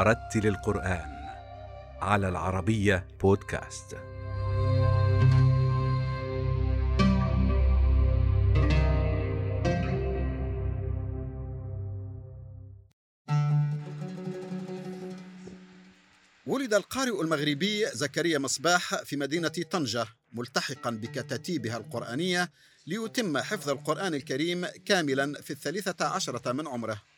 ورتل القرآن على العربية بودكاست. ولد القارئ المغربي زكريا مصباح في مدينة طنجة ملتحقا بكتاتيبها القرآنية ليتم حفظ القرآن الكريم كاملا في الثالثة عشرة من عمره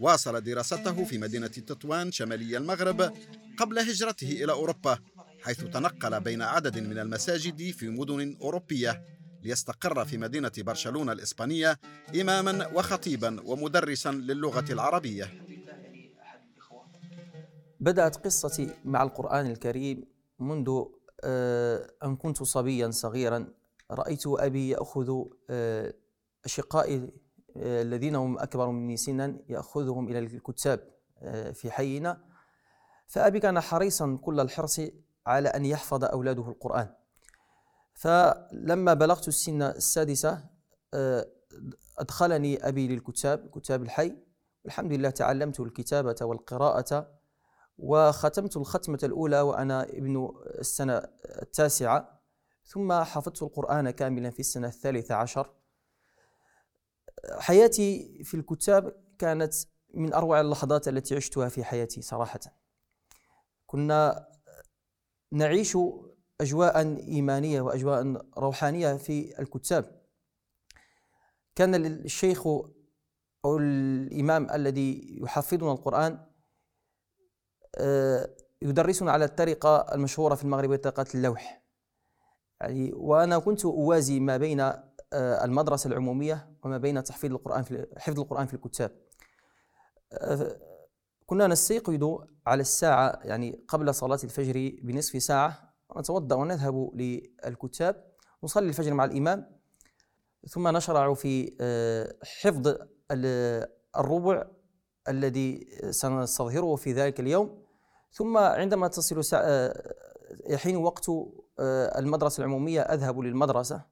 واصل دراسته في مدينة تطوان شمالي المغرب قبل هجرته إلى أوروبا حيث تنقل بين عدد من المساجد في مدن أوروبية ليستقر في مدينة برشلونة الإسبانية إماما وخطيبا ومدرسا للغة العربية. بدأت قصتي مع القرآن الكريم منذ آه، أن كنت صبيا صغيرا. رأيت أبي يأخذ آه، أشقائي الذين هم أكبر مني سنا يأخذهم إلى الكتاب في حينا. فأبي كان حريصا كل الحرص على أن يحفظ أولاده القرآن. فلما بلغت السن السادسة أدخلني أبي للكتاب كتاب الحي. والحمد لله تعلمت الكتابة والقراءة وختمت الختمة الأولى وأنا ابن السنة التاسعة. ثم حفظت القرآن كاملا في السنة الثالثة عشر. حياتي في الكتاب كانت من أروع اللحظات التي عشتها في حياتي صراحة. كنا نعيش أجواء إيمانية وأجواء روحانية في الكتاب. كان الشيخ أو الإمام الذي يحفظنا القرآن آه، يدرسنا على الطريقة المشهورة في المغرب طريقة اللوح. يعني وأنا كنت أوازي ما بين المدرسة العمومية وما بين تحفيظ القرآن في حفظ القرآن في الكتاب. آه، كنا نستيقظ على الساعة يعني قبل صلاة الفجر بنصف ساعة نتوضأ ونذهب للكتاب نصلي الفجر مع الإمام ثم نشرع في حفظ الربع الذي سنستظهره في ذلك اليوم. ثم عندما تصل آه، يحين وقت آه، المدرسة العمومية أذهب للمدرسة.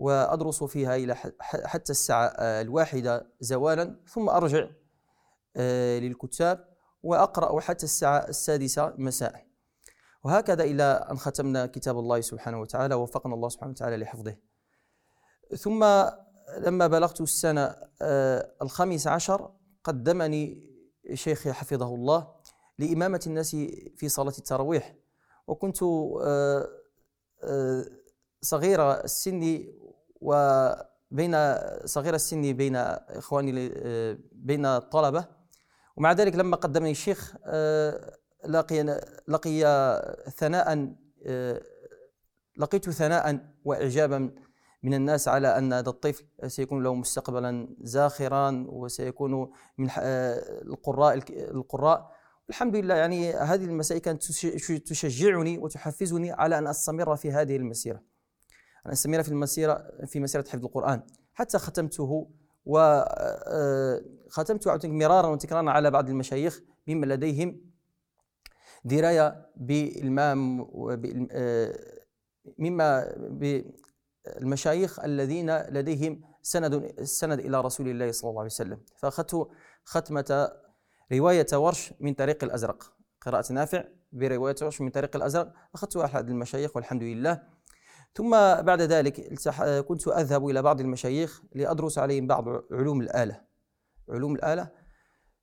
وأدرس فيها إلى حتى الساعة آه، الواحدة زوالا ثم أرجع للكتاب وأقرأ حتى الساعة السادسة مساء. وهكذا إلى أن ختمنا كتاب الله سبحانه وتعالى ووفقنا الله سبحانه وتعالى لحفظه. ثم لما بلغت السنة الخامس عشر قدمني شيخي حفظه الله لإمامة الناس في صلاة التراويح. وكنت آه، آه، صغير السن وبين صغير السن بين إخواني آه، بين الطلبة ومع ذلك لما قدمني الشيخ لقي لقي ثناء لقيت ثناء وإعجابا من الناس على أن هذا الطفل سيكون له مستقبلا زاخرا وسيكون من القراء القراء. الحمد لله يعني هذه المسائل كانت تشجعني وتحفزني على أن أستمر في هذه المسيرة. أن أستمر في المسيرة في مسيرة حفظ القرآن. حتى ختمته وختمت مرارا وتكرارا على بعض المشايخ ممن لديهم دراية بالمام مما المشايخ الذين لديهم سند السند إلى رسول الله صلى الله عليه وسلم. فأخذت ختمة رواية ورش من طريق الأزرق. قراءة نافع برواية ورش من طريق الأزرق. أخذتها أحد المشايخ والحمد لله. ثم بعد ذلك كنت أذهب إلى بعض المشايخ لأدرس عليهم بعض علوم الآلة علوم الآلة.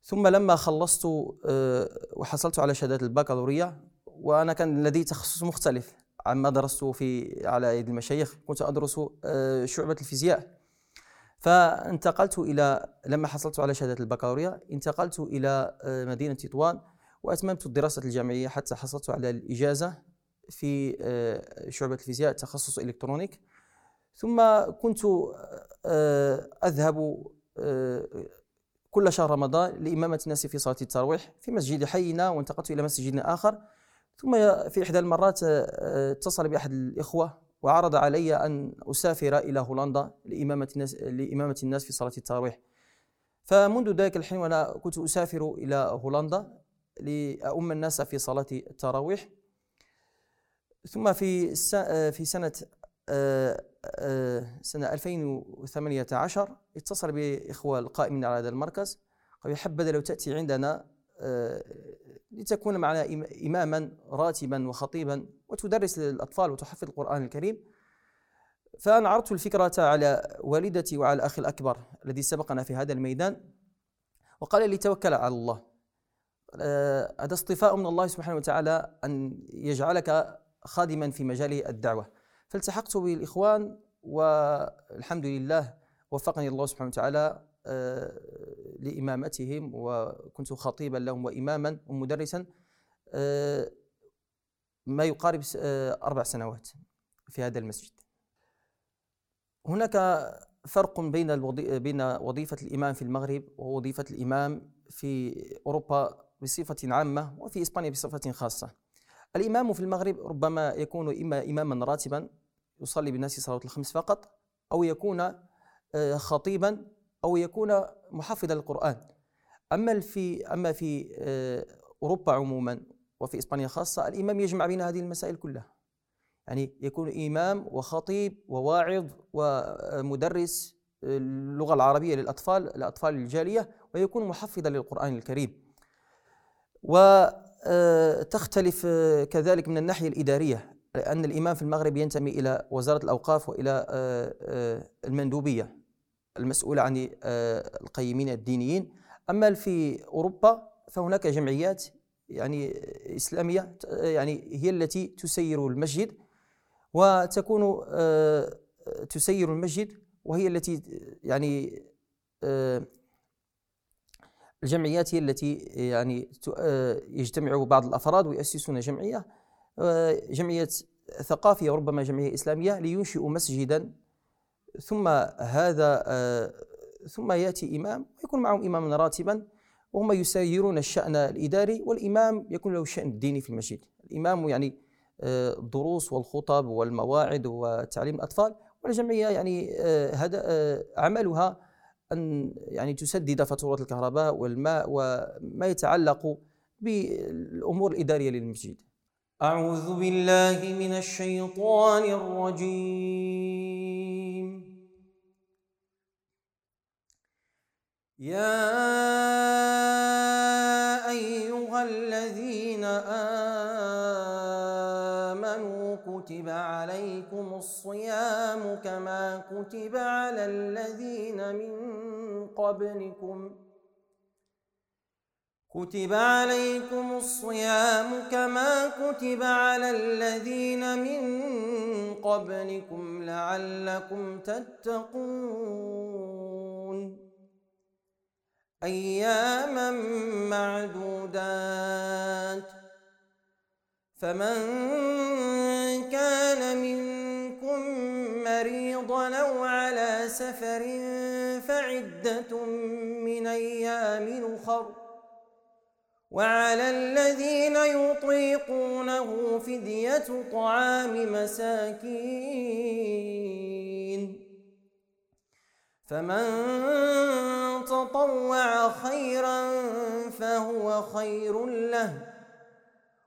ثم لما خلصت آه، وحصلت على شهادة البكالوريا وأنا كان لدي تخصص مختلف عما درسته في على يد المشايخ كنت أدرس آه، شعبة الفيزياء. فانتقلت إلى لما حصلت على شهادة البكالوريا انتقلت إلى آه، مدينة تطوان وأتممت الدراسة الجامعية حتى حصلت على الإجازة. في آه، شعبة الفيزياء تخصص إلكترونيك. ثم كنت أذهب كل شهر رمضان لإمامة الناس في صلاة التراويح في مسجد حينا وانتقلت إلى مسجد آخر. ثم في إحدى المرات آه، آه، اتصل بأحد الإخوة وعرض علي أن أسافر إلى هولندا لإمامة الناس, لإمامة الناس في صلاة التراويح فمنذ ذلك الحين وأنا كنت أسافر إلى هولندا لأؤم الناس في صلاة التراويح ثم في آه، في سنة سنة 2018 اتصل بإخوة القائمين على هذا المركز قال يا حبذا لو تأتي عندنا لتكون معنا إماما راتبا وخطيبا وتدرس للأطفال وتحفظ القرآن الكريم. فأنا عرضت الفكرة على والدتي وعلى الأخ الأكبر الذي سبقنا في هذا الميدان وقال لي توكل على الله. آه، هذا اصطفاء من الله سبحانه وتعالى أن يجعلك خادما في مجال الدعوة. فالتحقت بالإخوان والحمد لله وفقني الله سبحانه وتعالى آه، لإمامتهم وكنت خطيبا لهم وإماما ومدرسا آه، ما يقارب أربع سنوات في هذا المسجد. هناك فرق بين بين وظيفة الإمام في المغرب ووظيفة الإمام في أوروبا بصفة عامة وفي إسبانيا بصفة خاصة. الإمام في المغرب ربما يكون إما إماما راتبا يصلي بالناس صلاة الخمس فقط أو يكون آه، خطيبا أو يكون محفظا للقرآن. أما في أما في آه، أوروبا عموما وفي إسبانيا خاصة الإمام يجمع بين هذه المسائل كلها. يعني يكون إمام وخطيب وواعظ ومدرس اللغة العربية للأطفال الأطفال الجالية ويكون محفظا للقرآن الكريم. وتختلف آه، كذلك من الناحية الإدارية لأن الإمام في المغرب ينتمي إلى وزارة الأوقاف وإلى آه، آه، المندوبية المسؤولة عن القيمين الدينيين. أما في أوروبا فهناك جمعيات يعني إسلامية يعني هي التي تسير المسجد وتكون آه، تسير المسجد وهي التي يعني آه، الجمعيات هي التي يعني آه، يجتمع بعض الأفراد ويؤسسون جمعية جمعية ثقافية وربما جمعية إسلامية لينشئوا مسجدا. ثم هذا ثم يأتي إمام ويكون معهم اماما راتبا وهم يسيرون الشأن الإداري والإمام يكون له الشان الديني في المسجد. الإمام يعني الدروس والخطب والمواعظ وتعليم الأطفال والجمعية يعني آه، هذا آه، عملها أن يعني تسدد فاتورة الكهرباء والماء وما يتعلق بالأمور الإدارية للمسجد. أعوذ بالله من الشيطان الرجيم. يا أيها الذين امنوا كتب عليكم الصيام كما كتب على الذين من قبلكم كتب عليكم الصيام كما كتب على الذين من قبلكم لعلكم تتقون أياما معدودات فمن كان منكم مريضا أو على سفر فعدة من أيام أخر. وعلى الذين يطيقونه فدية طعام مساكين. فمن تطوع خيرا فهو خير له.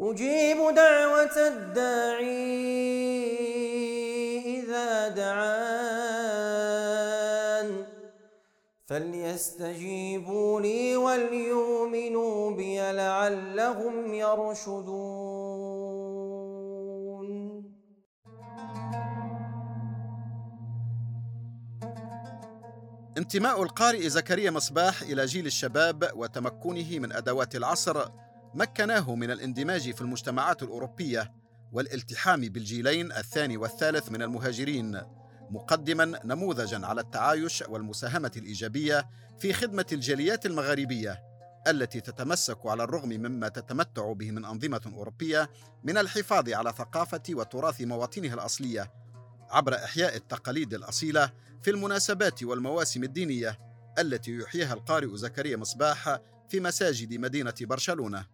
أجيب دعوة الداعي دعان. فليستجيبوا لي وليؤمنوا بي لعلهم يرشدون. انتماء القارئ زكريا مصباح إلى جيل الشباب وتمكنه من أدوات العصر مكناه من الاندماج في المجتمعات الأوروبية والالتحام بالجيلين الثاني والثالث من المهاجرين مقدما نموذجا على التعايش والمساهمة الإيجابية في خدمة الجاليات المغاربية التي تتمسك على الرغم مما تتمتع به من أنظمة أوروبية من الحفاظ على ثقافة وتراث مواطنها الأصلية عبر إحياء التقاليد الأصيلة في المناسبات والمواسم الدينية التي يحييها القارئ زكريا مصباح في مساجد مدينة برشلونة.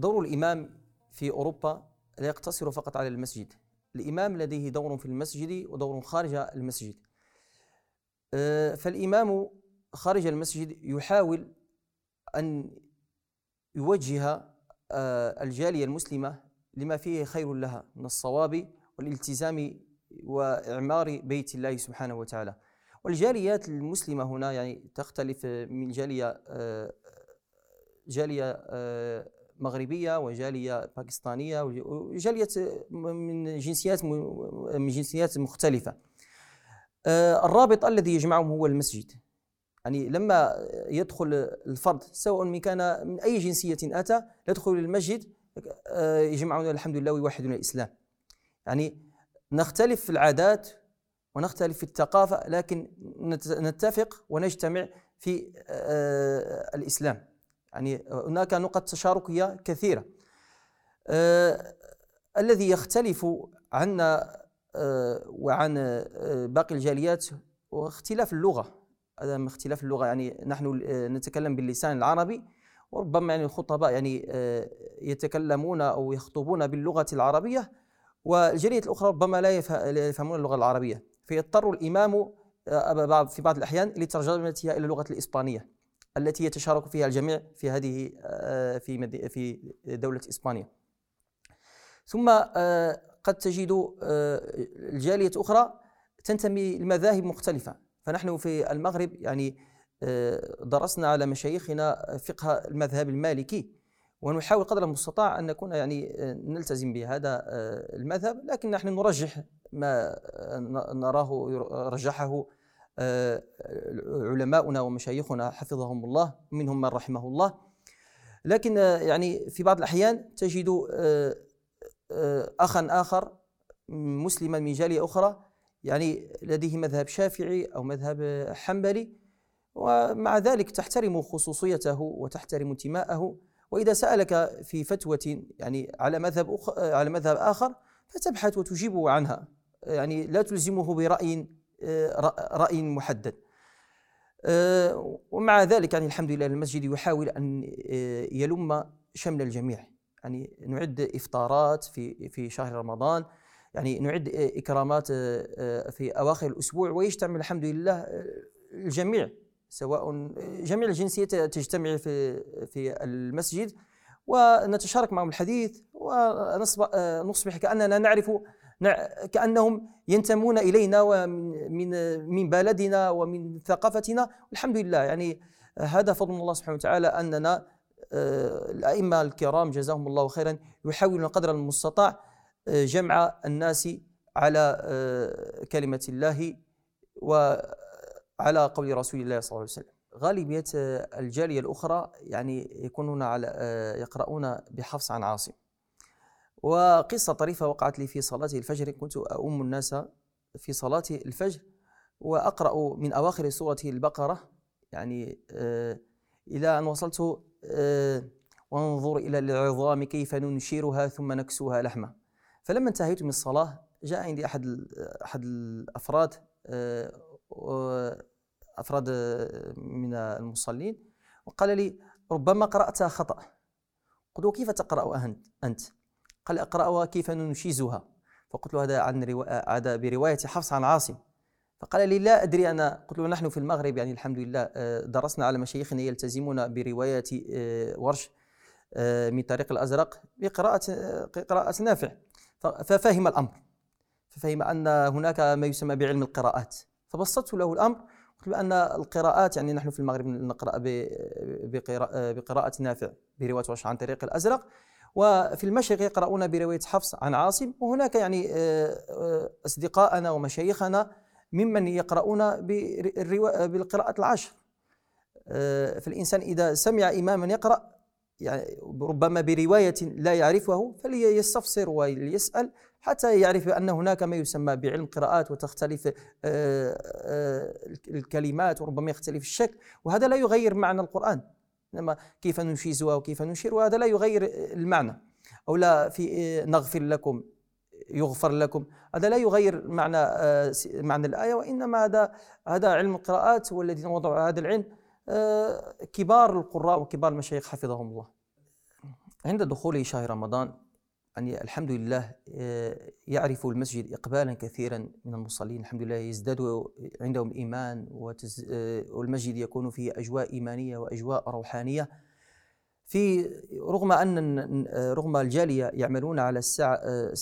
دور الإمام في أوروبا لا يقتصر فقط على المسجد. الإمام لديه دور في المسجد ودور خارج المسجد. آه، فالإمام خارج المسجد يحاول أن يوجه آه، الجالية المسلمة لما فيه خير لها من الصواب والالتزام وإعمار بيت الله سبحانه وتعالى. والجاليات المسلمة هنا يعني تختلف من جالية آه، جالية مغربية وجالية باكستانية وجالية من جنسيات من جنسيات مختلفة. آه، الرابط الذي يجمعهم هو المسجد. يعني لما يدخل الفرد سواء من كان من أي جنسية أتى يدخل المسجد آه، يجمعنا الحمد لله ويوحدنا الإسلام. يعني نختلف في العادات ونختلف في الثقافة لكن نتفق ونجتمع في آه، الإسلام. يعني هناك نقط تشاركية كثيرة. آه الذي يختلف عنا آه وعن آه باقي الجاليات هو اختلاف اللغة. هذا اختلاف اللغة يعني نحن آه، نتكلم باللسان العربي وربما يعني الخطباء يعني آه، يتكلمون أو يخطبون باللغة العربية والجالية الأخرى ربما لا يفهمون اللغة العربية. فيضطر الإمام آه، في بعض الأحيان لترجمتها إلى اللغة الإسبانية. التي يتشارك فيها الجميع في هذه آه، في في دولة إسبانيا. ثم آه، قد تجد آه، الجالية أخرى تنتمي لمذاهب مختلفة. فنحن في المغرب يعني درسنا على مشايخنا فقه المذهب المالكي ونحاول قدر المستطاع أن نكون يعني نلتزم بهذا المذهب. لكن نحن نرجح ما نراه رجحه علماؤنا ومشايخنا حفظهم الله منهم من رحمه الله. لكن آه، يعني في بعض الأحيان تجد آه، أخا آخر مسلما من جالية أخرى يعني لديه مذهب شافعي أو مذهب حنبلي ومع ذلك تحترم خصوصيته وتحترم انتماءه. وإذا سألك في فتوى يعني على مذهب أخ... على مذهب آخر فتبحث وتجيبه عنها. يعني لا تلزمه برأي رأي محدد. آه، ومع ذلك يعني الحمد لله المسجد يحاول أن آه، يلم شمل الجميع. يعني نعد إفطارات في في شهر رمضان يعني نعد إكرامات آه، في أواخر الأسبوع ويجتمع الحمد لله الجميع سواء جميع الجنسيات تجتمع في في المسجد. ونتشارك معهم الحديث ونصبح كأننا نعرف كأنهم ينتمون إلينا ومن من بلدنا ومن ثقافتنا. الحمد لله يعني هذا فضل الله سبحانه وتعالى أننا آه، الأئمة الكرام جزاهم الله خيرا يحاولون قدر المستطاع آه، جمع الناس على آه، كلمة الله وعلى قول رسول الله صلى الله عليه وسلم. غالبية الجالية الأخرى يعني يكونون على يقرؤون بحفص عن عاصم. وقصة طريفة وقعت لي في صلاة الفجر. كنت أؤم الناس في صلاة الفجر وأقرأ من أواخر سورة البقرة يعني آه إلى أن وصلت آه وانظر إلى العظام كيف ننشرها ثم نكسوها لحمة فلما انتهيت من الصلاة جاء عندي أحد أحد الأفراد آه أفراد من المصلين وقال لي ربما قرأتها خطأ. قلت كيف تقرأ أنت؟ قال أقرأها كيف ننشزها. فقلت له هذا عن روا... هذا برواية حفص عن عاصم. فقال لي لا أدري أنا. قلت له نحن في المغرب يعني الحمد لله آه، درسنا على مشايخنا يلتزمون برواية آه، ورش آه، من طريق الأزرق بقراءة قراءة نافع. ففهم الأمر. ففهم أن هناك ما يسمى بعلم القراءات. فبسطت له الأمر. قلت بأن القراءات يعني نحن في المغرب نقرأ بقراءة نافع برواية ورش عن طريق الأزرق. وفي المشرق يقرؤون برواية حفص عن عاصم وهناك يعني آه، آه، أصدقاءنا ومشايخنا ممن يقرؤون بالقراءة العشر. آه، فالإنسان إذا سمع إماما يقرأ يعني ربما برواية لا يعرفه فليستفسر وليسأل حتى يعرف أن هناك ما يسمى بعلم قراءات وتختلف الكلمات وربما يختلف الشكل وهذا لا يغير معنى القرآن. إنما كيف ننشزها وكيف نشير وهذا لا يغير المعنى. أو لا في نغفر لكم يغفر لكم. هذا لا يغير معنى آه، معنى الآية وإنما هذا هذا علم القراءات والذين وضعوا هذا العلم آه، كبار القراء وكبار المشايخ حفظهم الله. عند دخول شهر رمضان يعني الحمد لله آه، يعرف المسجد إقبالا كثيرا من المصلين. الحمد لله يزداد عندهم إيمان آه، والمسجد يكون فيه أجواء إيمانية وأجواء روحانية. في رغم أن رغم الجالية يعملون على الساعة آه،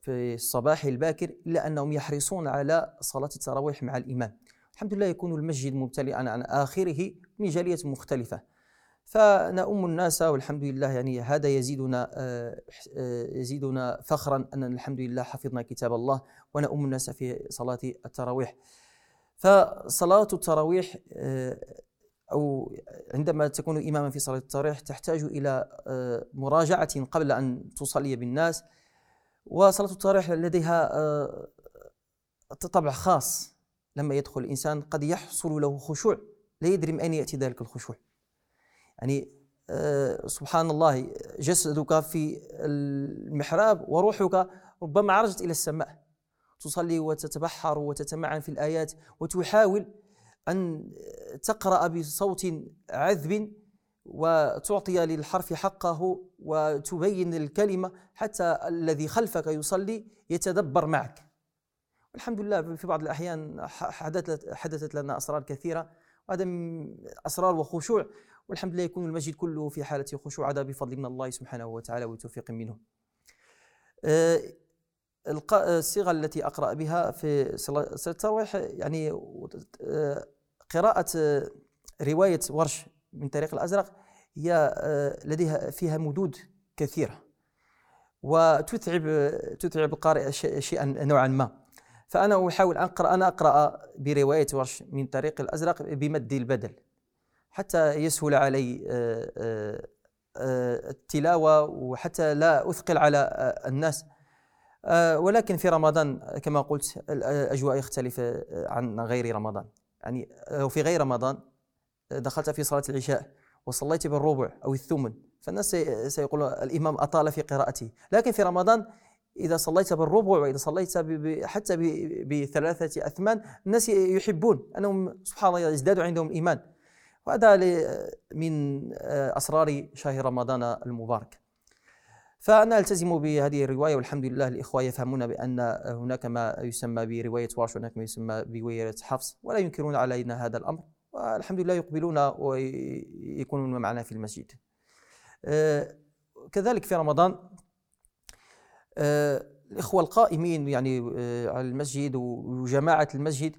في الصباح الباكر إلا أنهم يحرصون على صلاة التراويح مع الإمام. الحمد لله يكون المسجد ممتلئا عن آخره من جالية مختلفة. فنؤم الناس والحمد لله يعني هذا يزيدنا آه، آه، يزيدنا فخرا أننا الحمد لله حفظنا كتاب الله ونؤم الناس في صلاة التراويح. فصلاة التراويح آه، أو عندما تكون إماما في صلاة التراويح تحتاج إلى مراجعة قبل أن تصلي بالناس. وصلاة التراويح لديها طبع خاص. لما يدخل الإنسان قد يحصل له خشوع لا يدري من أين يأتي ذلك الخشوع. يعني آه، سبحان الله جسدك في المحراب وروحك ربما عرجت إلى السماء. تصلي وتتبحر وتتمعن في الآيات وتحاول أن تقرأ بصوت عذب وتعطي للحرف حقه وتبين الكلمة حتى الذي خلفك يصلي يتدبر معك. الحمد لله في بعض الأحيان حدثت, لنا أسرار كثيرة وهذا أسرار وخشوع. والحمد لله يكون المسجد كله في حالة خشوع هذا بفضل من الله سبحانه وتعالى وتوفيق منه. آه، الصيغة التي أقرأ بها في صلاة التراويح يعني آه، قراءة آه، رواية ورش من طريق الأزرق هي لديها فيها مدود كثيرة وتتعب تتعب القارئ شيئا نوعا ما. فأنا أحاول أن أقرأ أنا أقرأ برواية ورش من طريق الأزرق بمد البدل. حتى يسهل علي آه، آه، آه، التلاوة وحتى لا أثقل على الناس. ولكن في رمضان كما قلت الأجواء يختلف عن غير رمضان. يعني في غير رمضان دخلت في صلاة العشاء وصليت بالربع أو الثمن فالناس سيقول الإمام أطال في قراءته. لكن في رمضان إذا صليت بالربع وإذا صليت حتى بثلاثة أثمان الناس يحبون أنهم سبحان الله يزداد عندهم الإيمان وهذا من آه، أسرار شهر رمضان المبارك. فأنا ألتزم بهذه الرواية والحمد لله الإخوة يفهمون بأن هناك ما يسمى برواية ورش وهناك ما يسمى برواية حفص ولا ينكرون علينا هذا الأمر. والحمد لله يقبلون ويكونون معنا في المسجد. آه، كذلك في رمضان آه، الإخوة القائمين يعني على المسجد وجماعة المسجد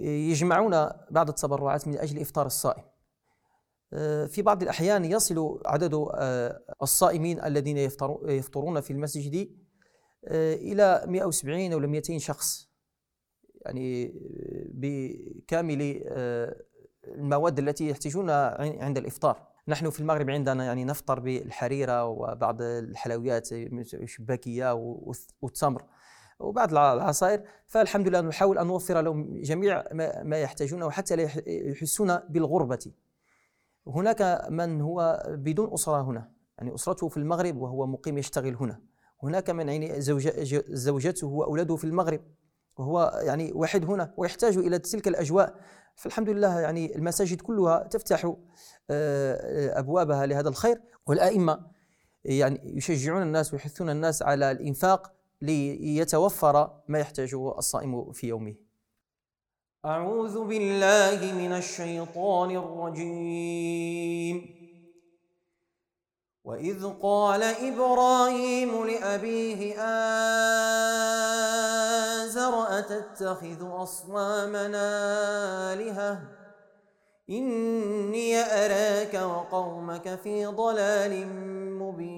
يجمعون بعض التبرعات من أجل إفطار الصائم. آه، في بعض الأحيان يصل عدد آه، الصائمين الذين يفطرون في المسجد آه، إلى 170 أو 200 شخص. يعني بكامل المواد التي يحتاجون عند الإفطار. نحن في المغرب عندنا يعني نفطر بالحريرة وبعض الحلويات الشباكية والتمر. وبعض العصائر. فالحمد لله نحاول أن نوفر لهم جميع ما يحتاجونه حتى لا يحسون بالغربة. هناك من هو بدون أسرة هنا يعني أسرته في المغرب وهو مقيم يشتغل هنا. هناك من يعني زوجته وأولاده في المغرب وهو يعني واحد هنا ويحتاج إلى تلك الأجواء. فالحمد لله يعني المساجد كلها تفتح آه، أبوابها لهذا الخير. والأئمة يعني يشجعون الناس ويحثون الناس على الإنفاق ليتوفر ما يحتاجه الصائم في يومه. أعوذ بالله من الشيطان الرجيم. وإذ قال إبراهيم لأبيه آزر أتتخذ أصنامنا آلهة؟ إني أراك وقومك في ضلال مبين.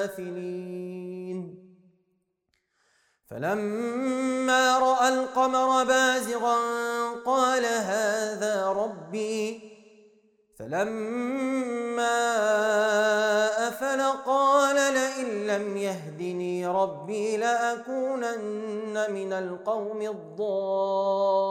لافلين فلما رأى القمر بازغا قال هذا ربي. فلما أفل قال لئن لم يهدني ربي لأكونن من القوم الضالين.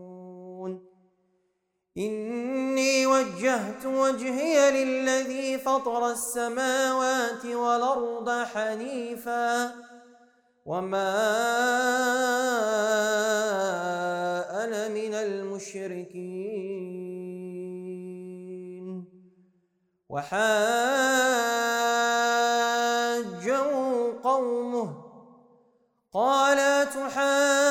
إني وجهت وجهي للذي فطر السماوات والأرض حنيفا وما أنا من المشركين. وحاجه قومه قال تحاجوني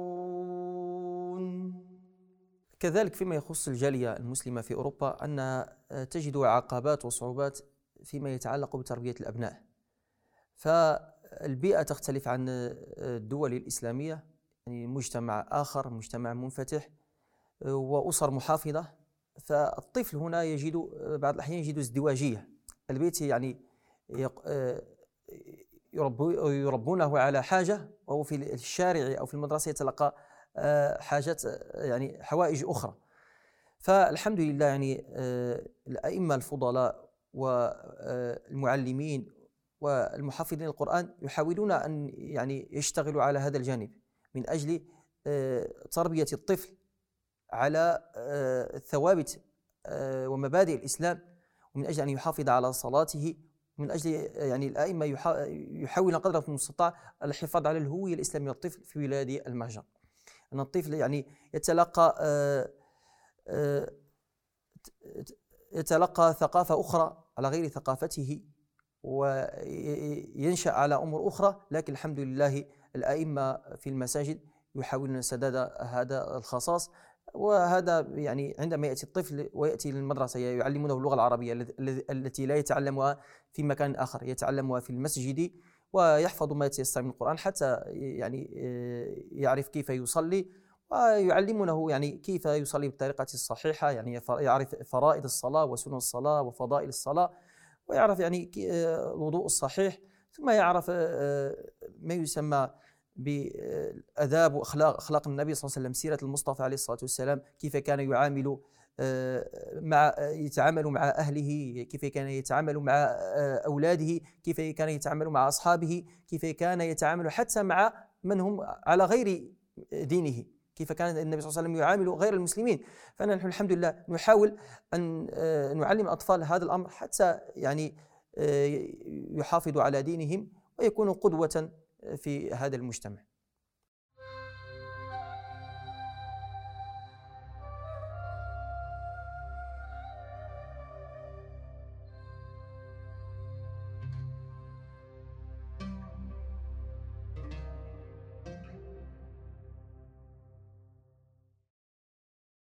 كذلك فيما يخص الجالية المسلمة في أوروبا أنها تجد عقبات وصعوبات فيما يتعلق بتربية الأبناء. فالبيئة تختلف عن الدول الإسلامية يعني مجتمع آخر مجتمع منفتح وأسر محافظة. فالطفل هنا يجد بعض الأحيان يجد ازدواجية. البيت يعني يربونه على حاجة وهو في الشارع أو في المدرسة يتلقى حاجات يعني حوائج أخرى. فالحمد لله يعني الأئمة الفضلاء والمعلمين والمحفظين القرآن يحاولون أن يعني يشتغلوا على هذا الجانب من أجل تربية الطفل على ثوابت ومبادئ الإسلام ومن أجل أن يحافظ على صلاته من أجل يعني الأئمة يحاول قدر المستطاع الحفاظ على الهوية الإسلامية للطفل في بلاد المهجر. أن الطفل يعني يتلقى يتلقى ثقافة أخرى على غير ثقافته وينشأ على أمور أخرى لكن الحمد لله الأئمة في المساجد يحاولون سداد هذا الخصاص. وهذا يعني عندما يأتي الطفل ويأتي للمدرسة يعلمونه اللغة العربية التي لا يتعلمها في مكان آخر يتعلمها في المسجد ويحفظ ما يتيسر من القرآن حتى يعني يعرف كيف يصلي ويعلمونه يعني كيف يصلي بالطريقة الصحيحة يعني يعرف فرائض الصلاة وسنن الصلاة وفضائل الصلاة ويعرف يعني الوضوء الصحيح ثم يعرف ما يسمى بآداب وأخلاق أخلاق النبي صلى الله عليه وسلم سيرة المصطفى عليه الصلاة والسلام كيف كان يعامل مع يتعامل مع أهله كيف كان يتعامل مع أولاده كيف كان يتعامل مع أصحابه كيف كان يتعامل حتى مع من هم على غير دينه كيف كان النبي صلى الله عليه وسلم يعامل غير المسلمين. فنحن الحمد لله نحاول أن نعلم الأطفال هذا الأمر حتى يعني يحافظوا على دينهم ويكونوا قدوة في هذا المجتمع.